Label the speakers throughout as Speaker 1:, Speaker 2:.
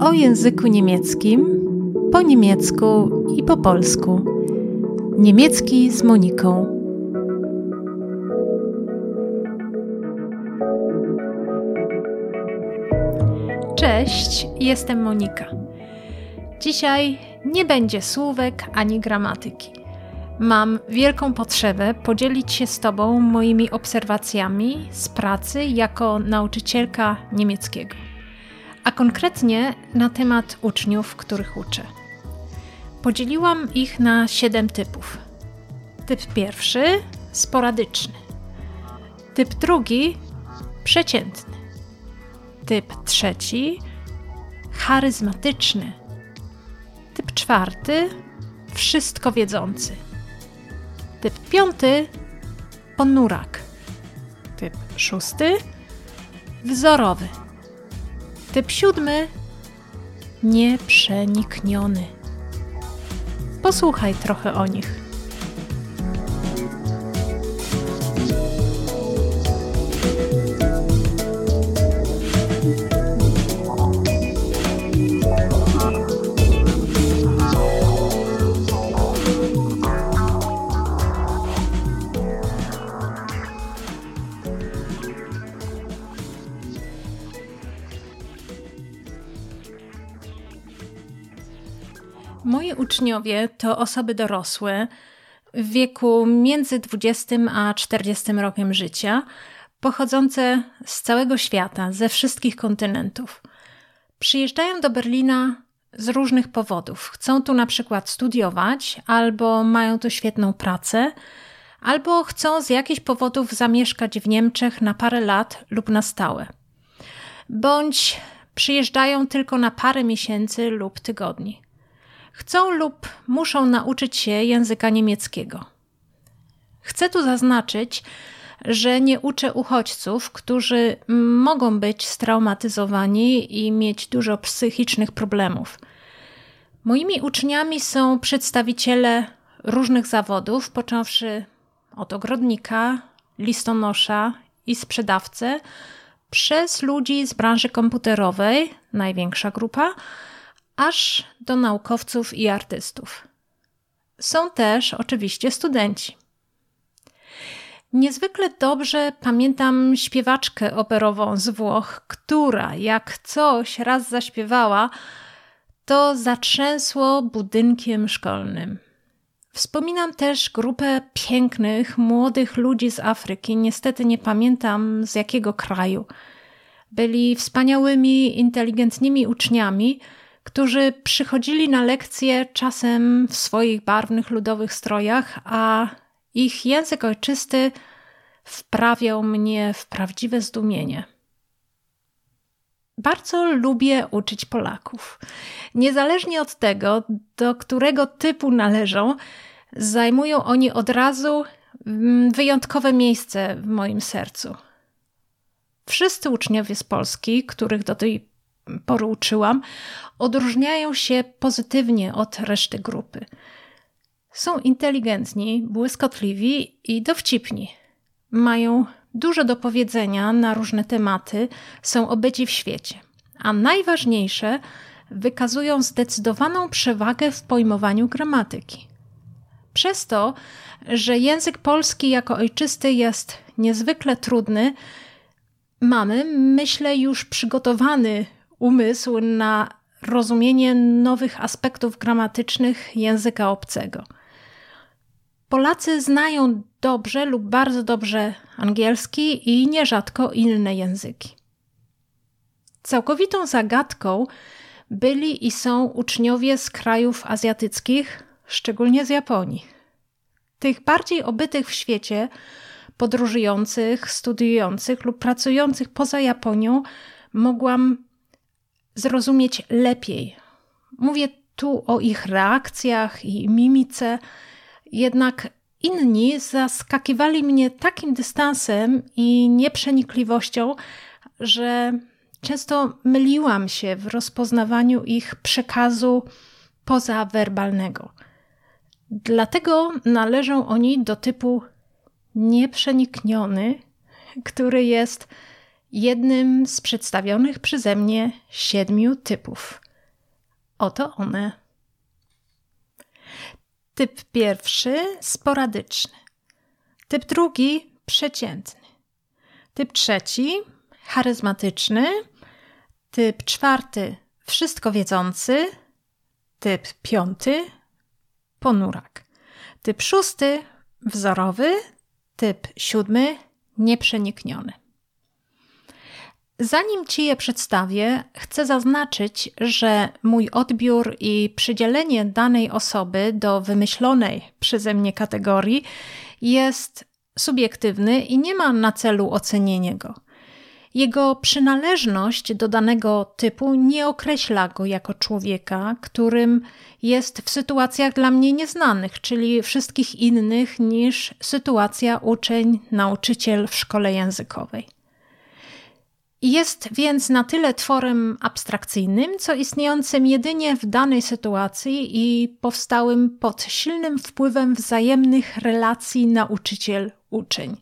Speaker 1: O języku niemieckim, po niemiecku i po polsku. Niemiecki z Moniką. Cześć, jestem Monika. Dzisiaj nie będzie słówek ani gramatyki. Mam wielką potrzebę podzielić się z Tobą moimi obserwacjami z pracy jako nauczycielka niemieckiego, a konkretnie na temat uczniów, których uczę. Podzieliłam ich na siedem typów. Typ pierwszy sporadyczny, typ drugi przeciętny, typ trzeci charyzmatyczny, typ czwarty wszystko wiedzący Typ piąty ponurak. Typ szósty wzorowy. Typ siódmy nieprzenikniony. Posłuchaj trochę o nich. Moi uczniowie to osoby dorosłe w wieku między 20 a 40 rokiem życia, pochodzące z całego świata, ze wszystkich kontynentów. Przyjeżdżają do Berlina z różnych powodów. Chcą tu na przykład studiować, albo mają tu świetną pracę, albo chcą z jakichś powodów zamieszkać w Niemczech na parę lat lub na stałe. Bądź przyjeżdżają tylko na parę miesięcy lub tygodni chcą lub muszą nauczyć się języka niemieckiego. Chcę tu zaznaczyć, że nie uczę uchodźców, którzy mogą być straumatyzowani i mieć dużo psychicznych problemów. Moimi uczniami są przedstawiciele różnych zawodów, począwszy od ogrodnika, listonosza i sprzedawcę, przez ludzi z branży komputerowej, największa grupa, aż do naukowców i artystów. Są też oczywiście studenci. Niezwykle dobrze pamiętam śpiewaczkę operową z Włoch, która jak coś raz zaśpiewała, to zatrzęsło budynkiem szkolnym. Wspominam też grupę pięknych, młodych ludzi z Afryki, niestety nie pamiętam z jakiego kraju. Byli wspaniałymi, inteligentnymi uczniami, którzy przychodzili na lekcje czasem w swoich barwnych ludowych strojach, a ich język ojczysty wprawiał mnie w prawdziwe zdumienie. Bardzo lubię uczyć Polaków. Niezależnie od tego, do którego typu należą, zajmują oni od razu mm, wyjątkowe miejsce w moim sercu. Wszyscy uczniowie z Polski, których do tej poruczyłam, odróżniają się pozytywnie od reszty grupy. Są inteligentni, błyskotliwi i dowcipni. Mają dużo do powiedzenia na różne tematy, są obyci w świecie. A najważniejsze, wykazują zdecydowaną przewagę w pojmowaniu gramatyki. Przez to, że język polski jako ojczysty jest niezwykle trudny, mamy, myślę, już przygotowany umysł na rozumienie nowych aspektów gramatycznych języka obcego. Polacy znają dobrze lub bardzo dobrze angielski i nierzadko inne języki. Całkowitą zagadką byli i są uczniowie z krajów azjatyckich, szczególnie z Japonii. Tych bardziej obytych w świecie, podróżujących, studiujących lub pracujących poza Japonią, mogłam zrozumieć lepiej. Mówię tu o ich reakcjach i mimice, jednak inni zaskakiwali mnie takim dystansem i nieprzenikliwością, że często myliłam się w rozpoznawaniu ich przekazu pozawerbalnego. Dlatego należą oni do typu nieprzenikniony, który jest jednym z przedstawionych przeze mnie siedmiu typów. Oto one. Typ pierwszy sporadyczny. Typ drugi przeciętny. Typ trzeci charyzmatyczny. Typ czwarty wszystko wiedzący. Typ piąty ponurak. Typ szósty wzorowy. Typ siódmy nieprzenikniony. Zanim Ci je przedstawię, chcę zaznaczyć, że mój odbiór i przydzielenie danej osoby do wymyślonej przeze mnie kategorii jest subiektywny i nie ma na celu ocenienie go. Jego przynależność do danego typu nie określa go jako człowieka, którym jest w sytuacjach dla mnie nieznanych, czyli wszystkich innych niż sytuacja uczeń, nauczyciel w szkole językowej. Jest więc na tyle tworem abstrakcyjnym, co istniejącym jedynie w danej sytuacji i powstałym pod silnym wpływem wzajemnych relacji nauczyciel-uczeń.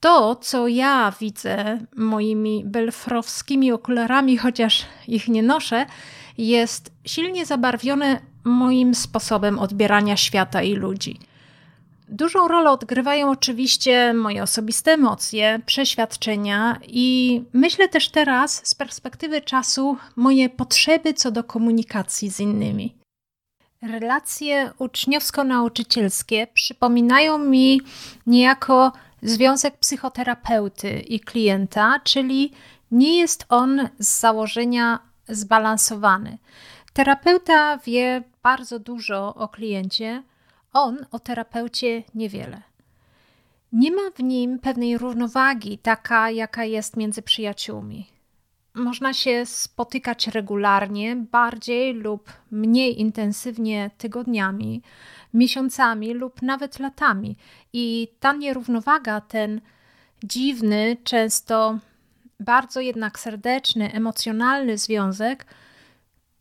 Speaker 1: To, co ja widzę moimi belfrowskimi okularami, chociaż ich nie noszę, jest silnie zabarwione moim sposobem odbierania świata i ludzi. Dużą rolę odgrywają oczywiście moje osobiste emocje, przeświadczenia i myślę też teraz z perspektywy czasu moje potrzeby co do komunikacji z innymi. Relacje uczniowsko-nauczycielskie przypominają mi niejako związek psychoterapeuty i klienta, czyli nie jest on z założenia zbalansowany. Terapeuta wie bardzo dużo o kliencie, on o terapeucie niewiele. Nie ma w nim pewnej równowagi, taka jaka jest między przyjaciółmi. Można się spotykać regularnie, bardziej lub mniej intensywnie tygodniami, miesiącami lub nawet latami, i ta nierównowaga, ten dziwny, często bardzo jednak serdeczny, emocjonalny związek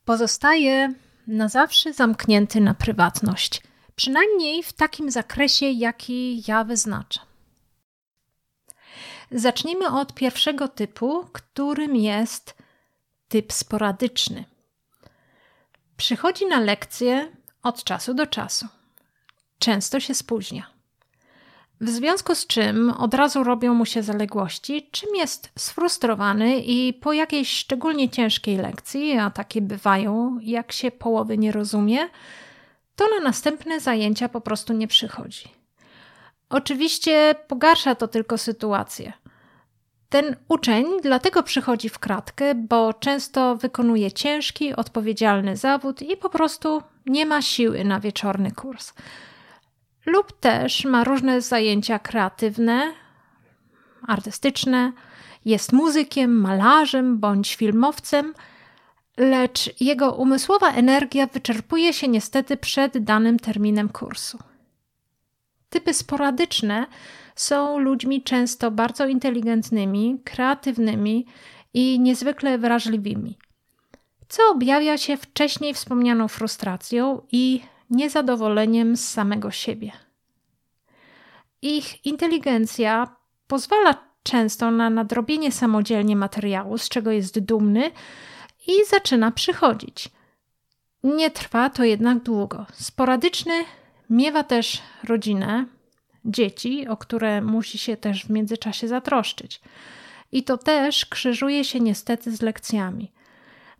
Speaker 1: pozostaje na zawsze zamknięty na prywatność przynajmniej w takim zakresie, jaki ja wyznaczam. Zacznijmy od pierwszego typu, którym jest typ sporadyczny. Przychodzi na lekcję od czasu do czasu. Często się spóźnia. W związku z czym od razu robią mu się zaległości, czym jest sfrustrowany i po jakiejś szczególnie ciężkiej lekcji, a takie bywają, jak się połowy nie rozumie, to na następne zajęcia po prostu nie przychodzi. Oczywiście pogarsza to tylko sytuację. Ten uczeń dlatego przychodzi w kratkę, bo często wykonuje ciężki, odpowiedzialny zawód i po prostu nie ma siły na wieczorny kurs. Lub też ma różne zajęcia kreatywne, artystyczne, jest muzykiem, malarzem bądź filmowcem – lecz jego umysłowa energia wyczerpuje się niestety przed danym terminem kursu. Typy sporadyczne są ludźmi często bardzo inteligentnymi, kreatywnymi i niezwykle wrażliwymi, co objawia się wcześniej wspomnianą frustracją i niezadowoleniem z samego siebie. Ich inteligencja pozwala często na nadrobienie samodzielnie materiału, z czego jest dumny, i zaczyna przychodzić. Nie trwa to jednak długo. Sporadyczny miewa też rodzinę, dzieci, o które musi się też w międzyczasie zatroszczyć. I to też krzyżuje się niestety z lekcjami.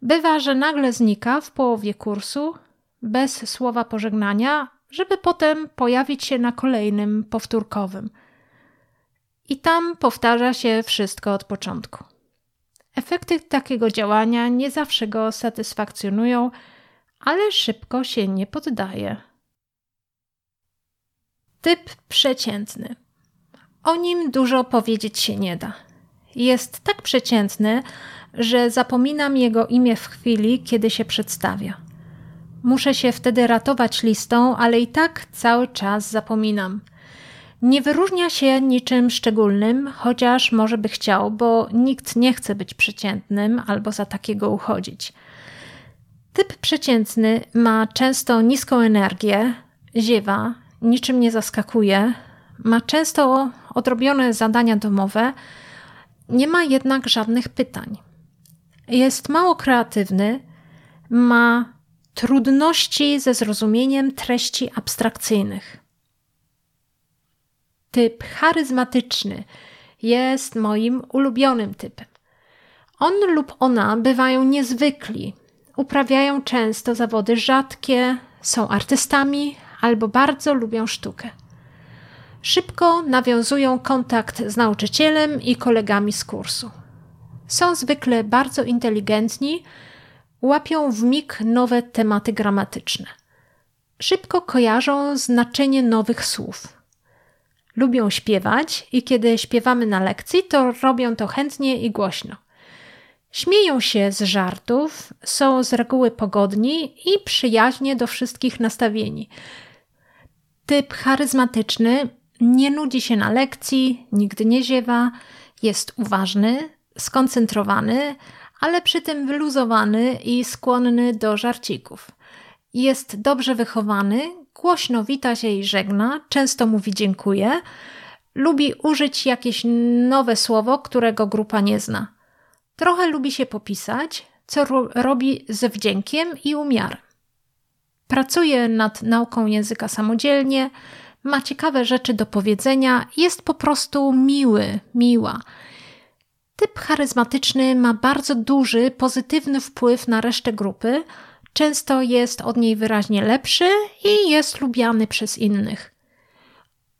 Speaker 1: Bywa, że nagle znika w połowie kursu, bez słowa pożegnania, żeby potem pojawić się na kolejnym powtórkowym. I tam powtarza się wszystko od początku. Efekty takiego działania nie zawsze go satysfakcjonują, ale szybko się nie poddaje. Typ przeciętny. O nim dużo powiedzieć się nie da. Jest tak przeciętny, że zapominam jego imię w chwili, kiedy się przedstawia. Muszę się wtedy ratować listą, ale i tak cały czas zapominam. Nie wyróżnia się niczym szczególnym, chociaż może by chciał, bo nikt nie chce być przeciętnym albo za takiego uchodzić. Typ przeciętny ma często niską energię, ziewa, niczym nie zaskakuje, ma często odrobione zadania domowe, nie ma jednak żadnych pytań. Jest mało kreatywny, ma trudności ze zrozumieniem treści abstrakcyjnych. Typ charyzmatyczny jest moim ulubionym typem. On lub ona bywają niezwykli, uprawiają często zawody rzadkie, są artystami albo bardzo lubią sztukę. Szybko nawiązują kontakt z nauczycielem i kolegami z kursu. Są zwykle bardzo inteligentni, łapią w mig nowe tematy gramatyczne. Szybko kojarzą znaczenie nowych słów. Lubią śpiewać i kiedy śpiewamy na lekcji, to robią to chętnie i głośno. Śmieją się z żartów, są z reguły pogodni i przyjaźnie do wszystkich nastawieni. Typ charyzmatyczny nie nudzi się na lekcji, nigdy nie ziewa, jest uważny, skoncentrowany, ale przy tym wyluzowany i skłonny do żarcików. Jest dobrze wychowany, głośno wita się i żegna, często mówi dziękuję, lubi użyć jakieś nowe słowo, którego grupa nie zna. Trochę lubi się popisać, co ro robi ze wdziękiem i umiarem. Pracuje nad nauką języka samodzielnie, ma ciekawe rzeczy do powiedzenia, jest po prostu miły, miła. Typ charyzmatyczny ma bardzo duży, pozytywny wpływ na resztę grupy, często jest od niej wyraźnie lepszy i jest lubiany przez innych.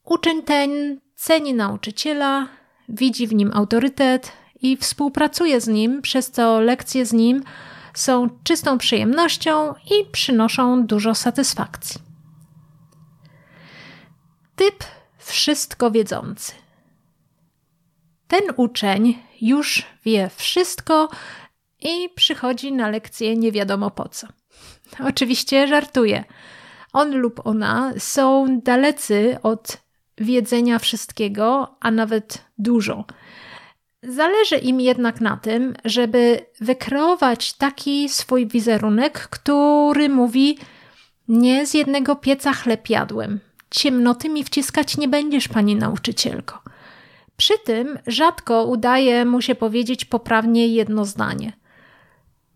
Speaker 1: Uczeń ten ceni nauczyciela, widzi w nim autorytet i współpracuje z nim, przez co lekcje z nim są czystą przyjemnością i przynoszą dużo satysfakcji. Typ wszystko wiedzący. Ten uczeń już wie wszystko i przychodzi na lekcję nie wiadomo po co. Oczywiście żartuje. On lub ona są dalecy od wiedzenia wszystkiego, a nawet dużo. Zależy im jednak na tym, żeby wykreować taki swój wizerunek, który mówi: Nie z jednego pieca chleb jadłem. Ciemnoty mi wciskać nie będziesz, pani nauczycielko. Przy tym rzadko udaje mu się powiedzieć poprawnie jedno zdanie.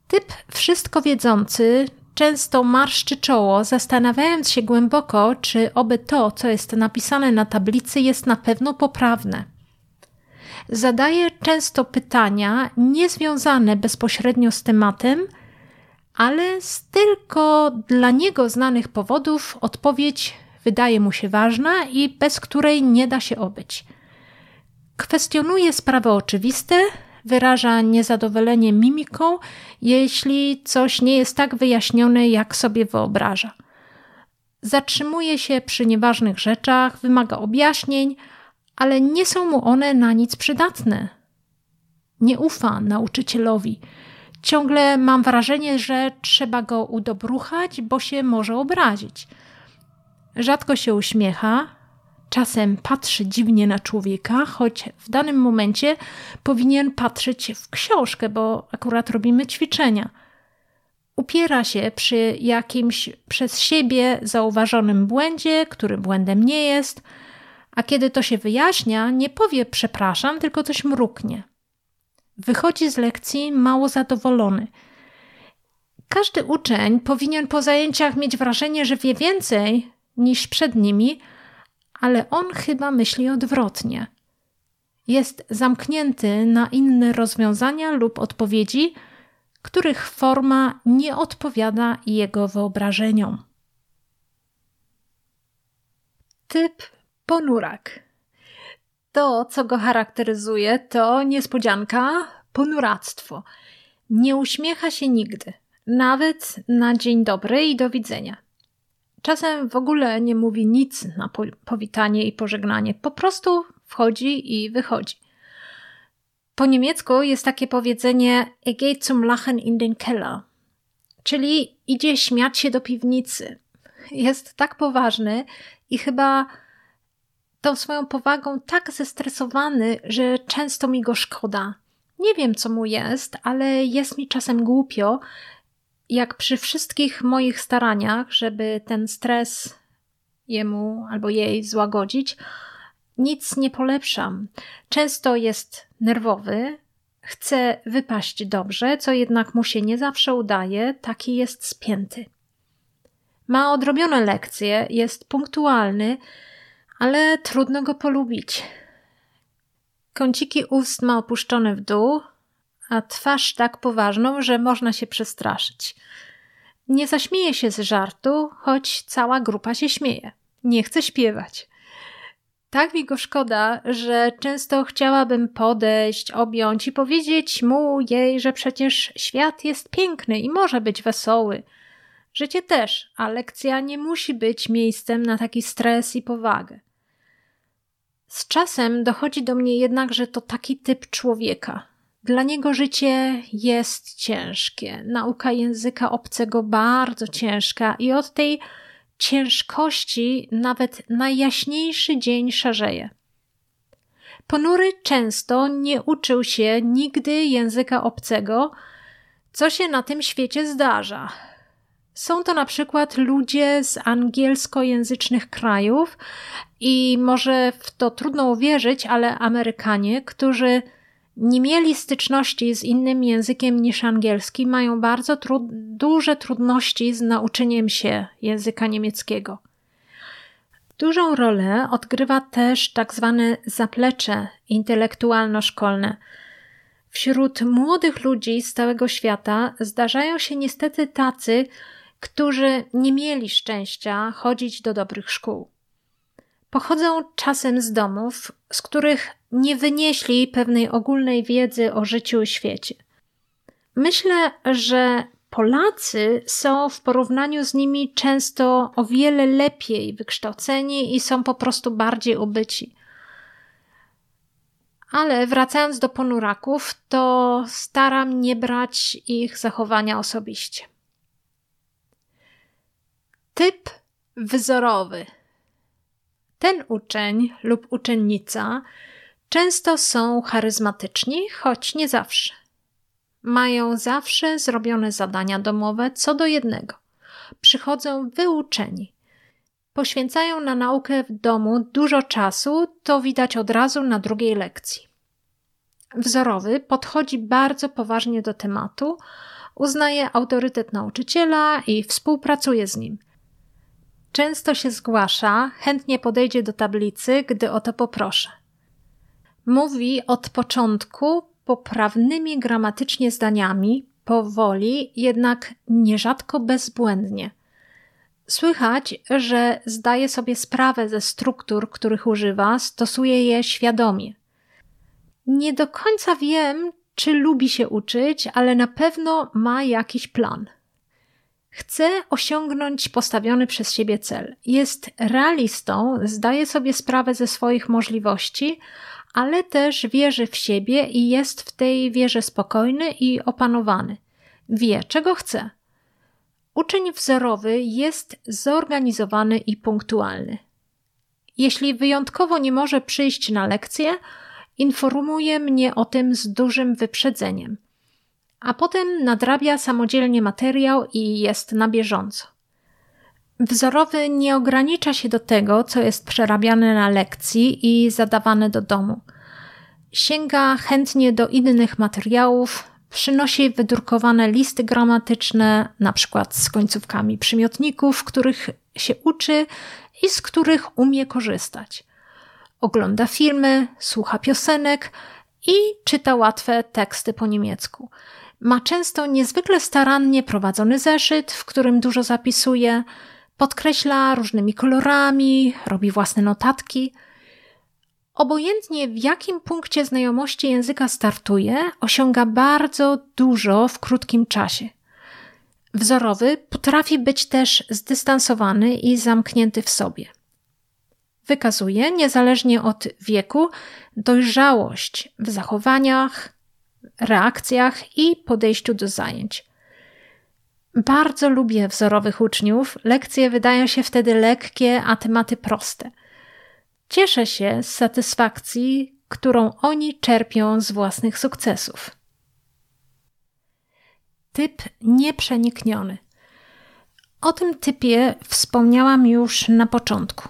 Speaker 1: Typ wszystko wiedzący często marszczy czoło, zastanawiając się głęboko, czy oby to, co jest napisane na tablicy, jest na pewno poprawne. Zadaje często pytania niezwiązane bezpośrednio z tematem, ale z tylko dla niego znanych powodów odpowiedź wydaje mu się ważna i bez której nie da się obyć. Kwestionuje sprawy oczywiste, wyraża niezadowolenie mimiką, jeśli coś nie jest tak wyjaśnione, jak sobie wyobraża. Zatrzymuje się przy nieważnych rzeczach, wymaga objaśnień, ale nie są mu one na nic przydatne. Nie ufa nauczycielowi. Ciągle mam wrażenie, że trzeba go udobruchać, bo się może obrazić. Rzadko się uśmiecha, czasem patrzy dziwnie na człowieka, choć w danym momencie powinien patrzeć w książkę, bo akurat robimy ćwiczenia. Upiera się przy jakimś przez siebie zauważonym błędzie, który błędem nie jest, a kiedy to się wyjaśnia, nie powie przepraszam, tylko coś mruknie. Wychodzi z lekcji mało zadowolony. Każdy uczeń powinien po zajęciach mieć wrażenie, że wie więcej niż przed nimi, ale on chyba myśli odwrotnie. Jest zamknięty na inne rozwiązania lub odpowiedzi, których forma nie odpowiada jego wyobrażeniom. Typ ponurak. To, co go charakteryzuje, to niespodzianka, ponuractwo. Nie uśmiecha się nigdy, nawet na dzień dobry i do widzenia. Czasem w ogóle nie mówi nic na powitanie i pożegnanie, po prostu wchodzi i wychodzi. Po niemiecku jest takie powiedzenie Er geht zum Lachen in den Keller, czyli idzie śmiać się do piwnicy. Jest tak poważny i chyba tą swoją powagą tak zestresowany, że często mi go szkoda. Nie wiem, co mu jest, ale jest mi czasem głupio, jak przy wszystkich moich staraniach, żeby ten stres jemu albo jej złagodzić, nic nie polepszam. Często jest nerwowy, chce wypaść dobrze, co jednak mu się nie zawsze udaje, taki jest spięty. Ma odrobione lekcje, jest punktualny, ale trudno go polubić. Kąciki ust ma opuszczone w dół, a twarz tak poważną, że można się przestraszyć. Nie zaśmieje się z żartu, choć cała grupa się śmieje. Nie chce śpiewać. Tak mi go szkoda, że często chciałabym podejść, objąć i powiedzieć mu jej, że przecież świat jest piękny i może być wesoły. Życie też, a lekcja nie musi być miejscem na taki stres i powagę. Z czasem dochodzi do mnie jednak, że to taki typ człowieka. Dla niego życie jest ciężkie, nauka języka obcego bardzo ciężka i od tej ciężkości nawet najjaśniejszy dzień szarzeje. Ponury często nie uczył się nigdy języka obcego, co się na tym świecie zdarza. Są to na przykład ludzie z angielskojęzycznych krajów i może w to trudno uwierzyć, ale Amerykanie, którzy nie mieli styczności z innym językiem niż angielski, mają bardzo duże trudności z nauczeniem się języka niemieckiego. Dużą rolę odgrywa też tak zwane zaplecze intelektualno-szkolne. Wśród młodych ludzi z całego świata zdarzają się niestety tacy, którzy nie mieli szczęścia chodzić do dobrych szkół. Pochodzą czasem z domów, z których nie wynieśli pewnej ogólnej wiedzy o życiu i świecie. Myślę, że Polacy są w porównaniu z nimi często o wiele lepiej wykształceni i są po prostu bardziej ubyci. Ale wracając do ponuraków, to staram nie brać ich zachowania osobiście. Typ wzorowy. Ten uczeń lub uczennica często są charyzmatyczni, choć nie zawsze. Mają zawsze zrobione zadania domowe co do jednego. Przychodzą wyuczeni. Poświęcają na naukę w domu dużo czasu, to widać od razu na drugiej lekcji. Wzorowy podchodzi bardzo poważnie do tematu, uznaje autorytet nauczyciela i współpracuje z nim – Często się zgłasza, chętnie podejdzie do tablicy, gdy o to poproszę. Mówi od początku poprawnymi gramatycznie zdaniami, powoli, jednak nierzadko bezbłędnie. Słychać, że zdaje sobie sprawę ze struktur, których używa, stosuje je świadomie. Nie do końca wiem, czy lubi się uczyć, ale na pewno ma jakiś plan. Chce osiągnąć postawiony przez siebie cel. Jest realistą, zdaje sobie sprawę ze swoich możliwości, ale też wierzy w siebie i jest w tej wierze spokojny i opanowany. Wie, czego chce. Uczeń wzorowy jest zorganizowany i punktualny. Jeśli wyjątkowo nie może przyjść na lekcję, informuje mnie o tym z dużym wyprzedzeniem a potem nadrabia samodzielnie materiał i jest na bieżąco. Wzorowy nie ogranicza się do tego, co jest przerabiane na lekcji i zadawane do domu. Sięga chętnie do innych materiałów, przynosi wydrukowane listy gramatyczne, na przykład z końcówkami przymiotników, których się uczy i z których umie korzystać. Ogląda filmy, słucha piosenek i czyta łatwe teksty po niemiecku. Ma często niezwykle starannie prowadzony zeszyt, w którym dużo zapisuje, podkreśla różnymi kolorami, robi własne notatki. Obojętnie w jakim punkcie znajomości języka startuje, osiąga bardzo dużo w krótkim czasie. Wzorowy potrafi być też zdystansowany i zamknięty w sobie. Wykazuje, niezależnie od wieku, dojrzałość w zachowaniach, reakcjach i podejściu do zajęć. Bardzo lubię wzorowych uczniów, lekcje wydają się wtedy lekkie, a tematy proste. Cieszę się z satysfakcji, którą oni czerpią z własnych sukcesów. Typ nieprzenikniony. O tym typie wspomniałam już na początku.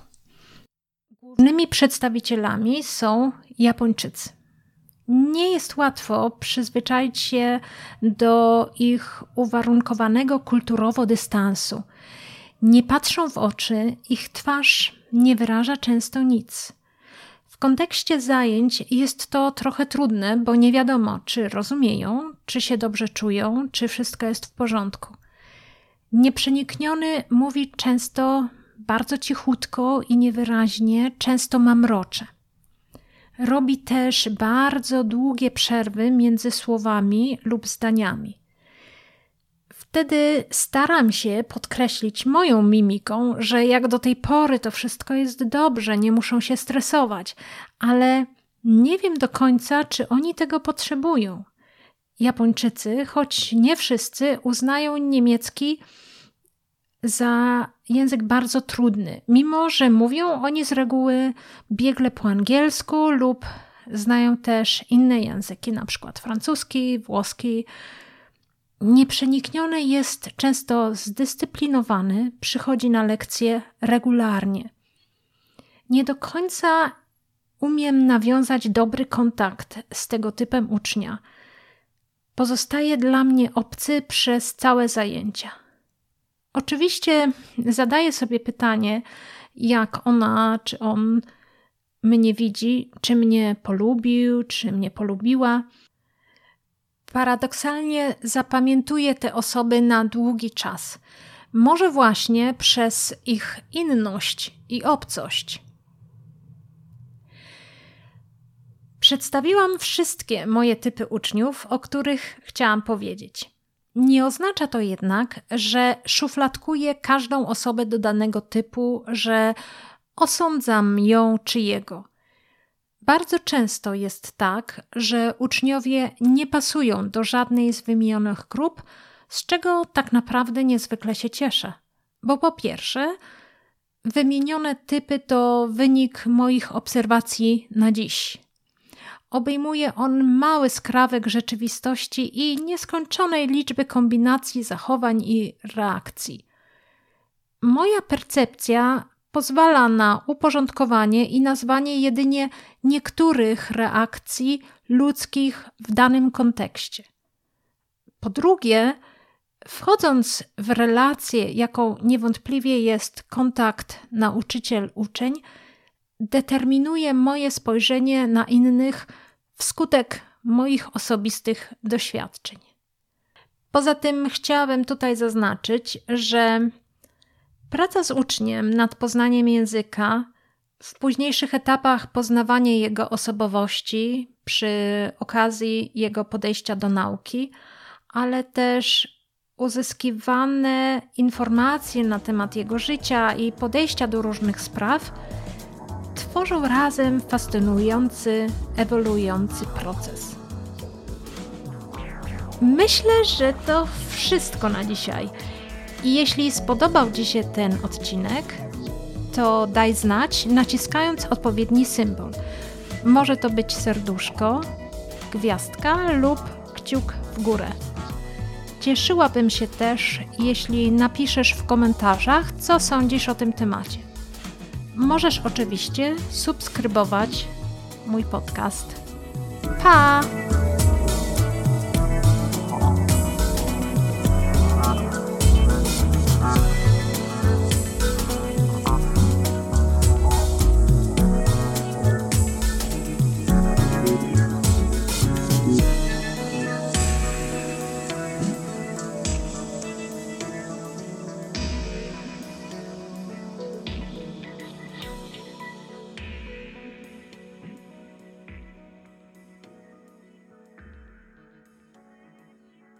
Speaker 1: Głównymi przedstawicielami są Japończycy. Nie jest łatwo przyzwyczaić się do ich uwarunkowanego kulturowo dystansu. Nie patrzą w oczy, ich twarz nie wyraża często nic. W kontekście zajęć jest to trochę trudne, bo nie wiadomo, czy rozumieją, czy się dobrze czują, czy wszystko jest w porządku. Nieprzenikniony mówi często bardzo cichutko i niewyraźnie, często mamrocze. Robi też bardzo długie przerwy między słowami lub zdaniami. Wtedy staram się podkreślić moją mimiką, że jak do tej pory to wszystko jest dobrze, nie muszą się stresować, ale nie wiem do końca, czy oni tego potrzebują. Japończycy, choć nie wszyscy, uznają niemiecki za język bardzo trudny, mimo że mówią oni z reguły biegle po angielsku lub znają też inne języki, na przykład francuski, włoski. Nieprzenikniony jest często zdyscyplinowany, przychodzi na lekcje regularnie. Nie do końca umiem nawiązać dobry kontakt z tego typem ucznia. Pozostaje dla mnie obcy przez całe zajęcia. Oczywiście zadaję sobie pytanie, jak ona czy on mnie widzi, czy mnie polubił, czy mnie polubiła. Paradoksalnie zapamiętuję te osoby na długi czas. Może właśnie przez ich inność i obcość. Przedstawiłam wszystkie moje typy uczniów, o których chciałam powiedzieć. Nie oznacza to jednak, że szufladkuję każdą osobę do danego typu, że osądzam ją czy jego. Bardzo często jest tak, że uczniowie nie pasują do żadnej z wymienionych grup, z czego tak naprawdę niezwykle się cieszę. Bo po pierwsze, wymienione typy to wynik moich obserwacji na dziś. Obejmuje on mały skrawek rzeczywistości i nieskończonej liczby kombinacji zachowań i reakcji. Moja percepcja pozwala na uporządkowanie i nazwanie jedynie niektórych reakcji ludzkich w danym kontekście. Po drugie, wchodząc w relację, jaką niewątpliwie jest kontakt nauczyciel-uczeń, determinuje moje spojrzenie na innych wskutek moich osobistych doświadczeń. Poza tym chciałabym tutaj zaznaczyć, że praca z uczniem nad poznaniem języka w późniejszych etapach poznawanie jego osobowości przy okazji jego podejścia do nauki, ale też uzyskiwane informacje na temat jego życia i podejścia do różnych spraw tworzą razem fascynujący, ewoluujący proces. Myślę, że to wszystko na dzisiaj. I jeśli spodobał Ci się ten odcinek, to daj znać, naciskając odpowiedni symbol. Może to być serduszko, gwiazdka lub kciuk w górę. Cieszyłabym się też, jeśli napiszesz w komentarzach, co sądzisz o tym temacie. Możesz oczywiście subskrybować mój podcast. Pa!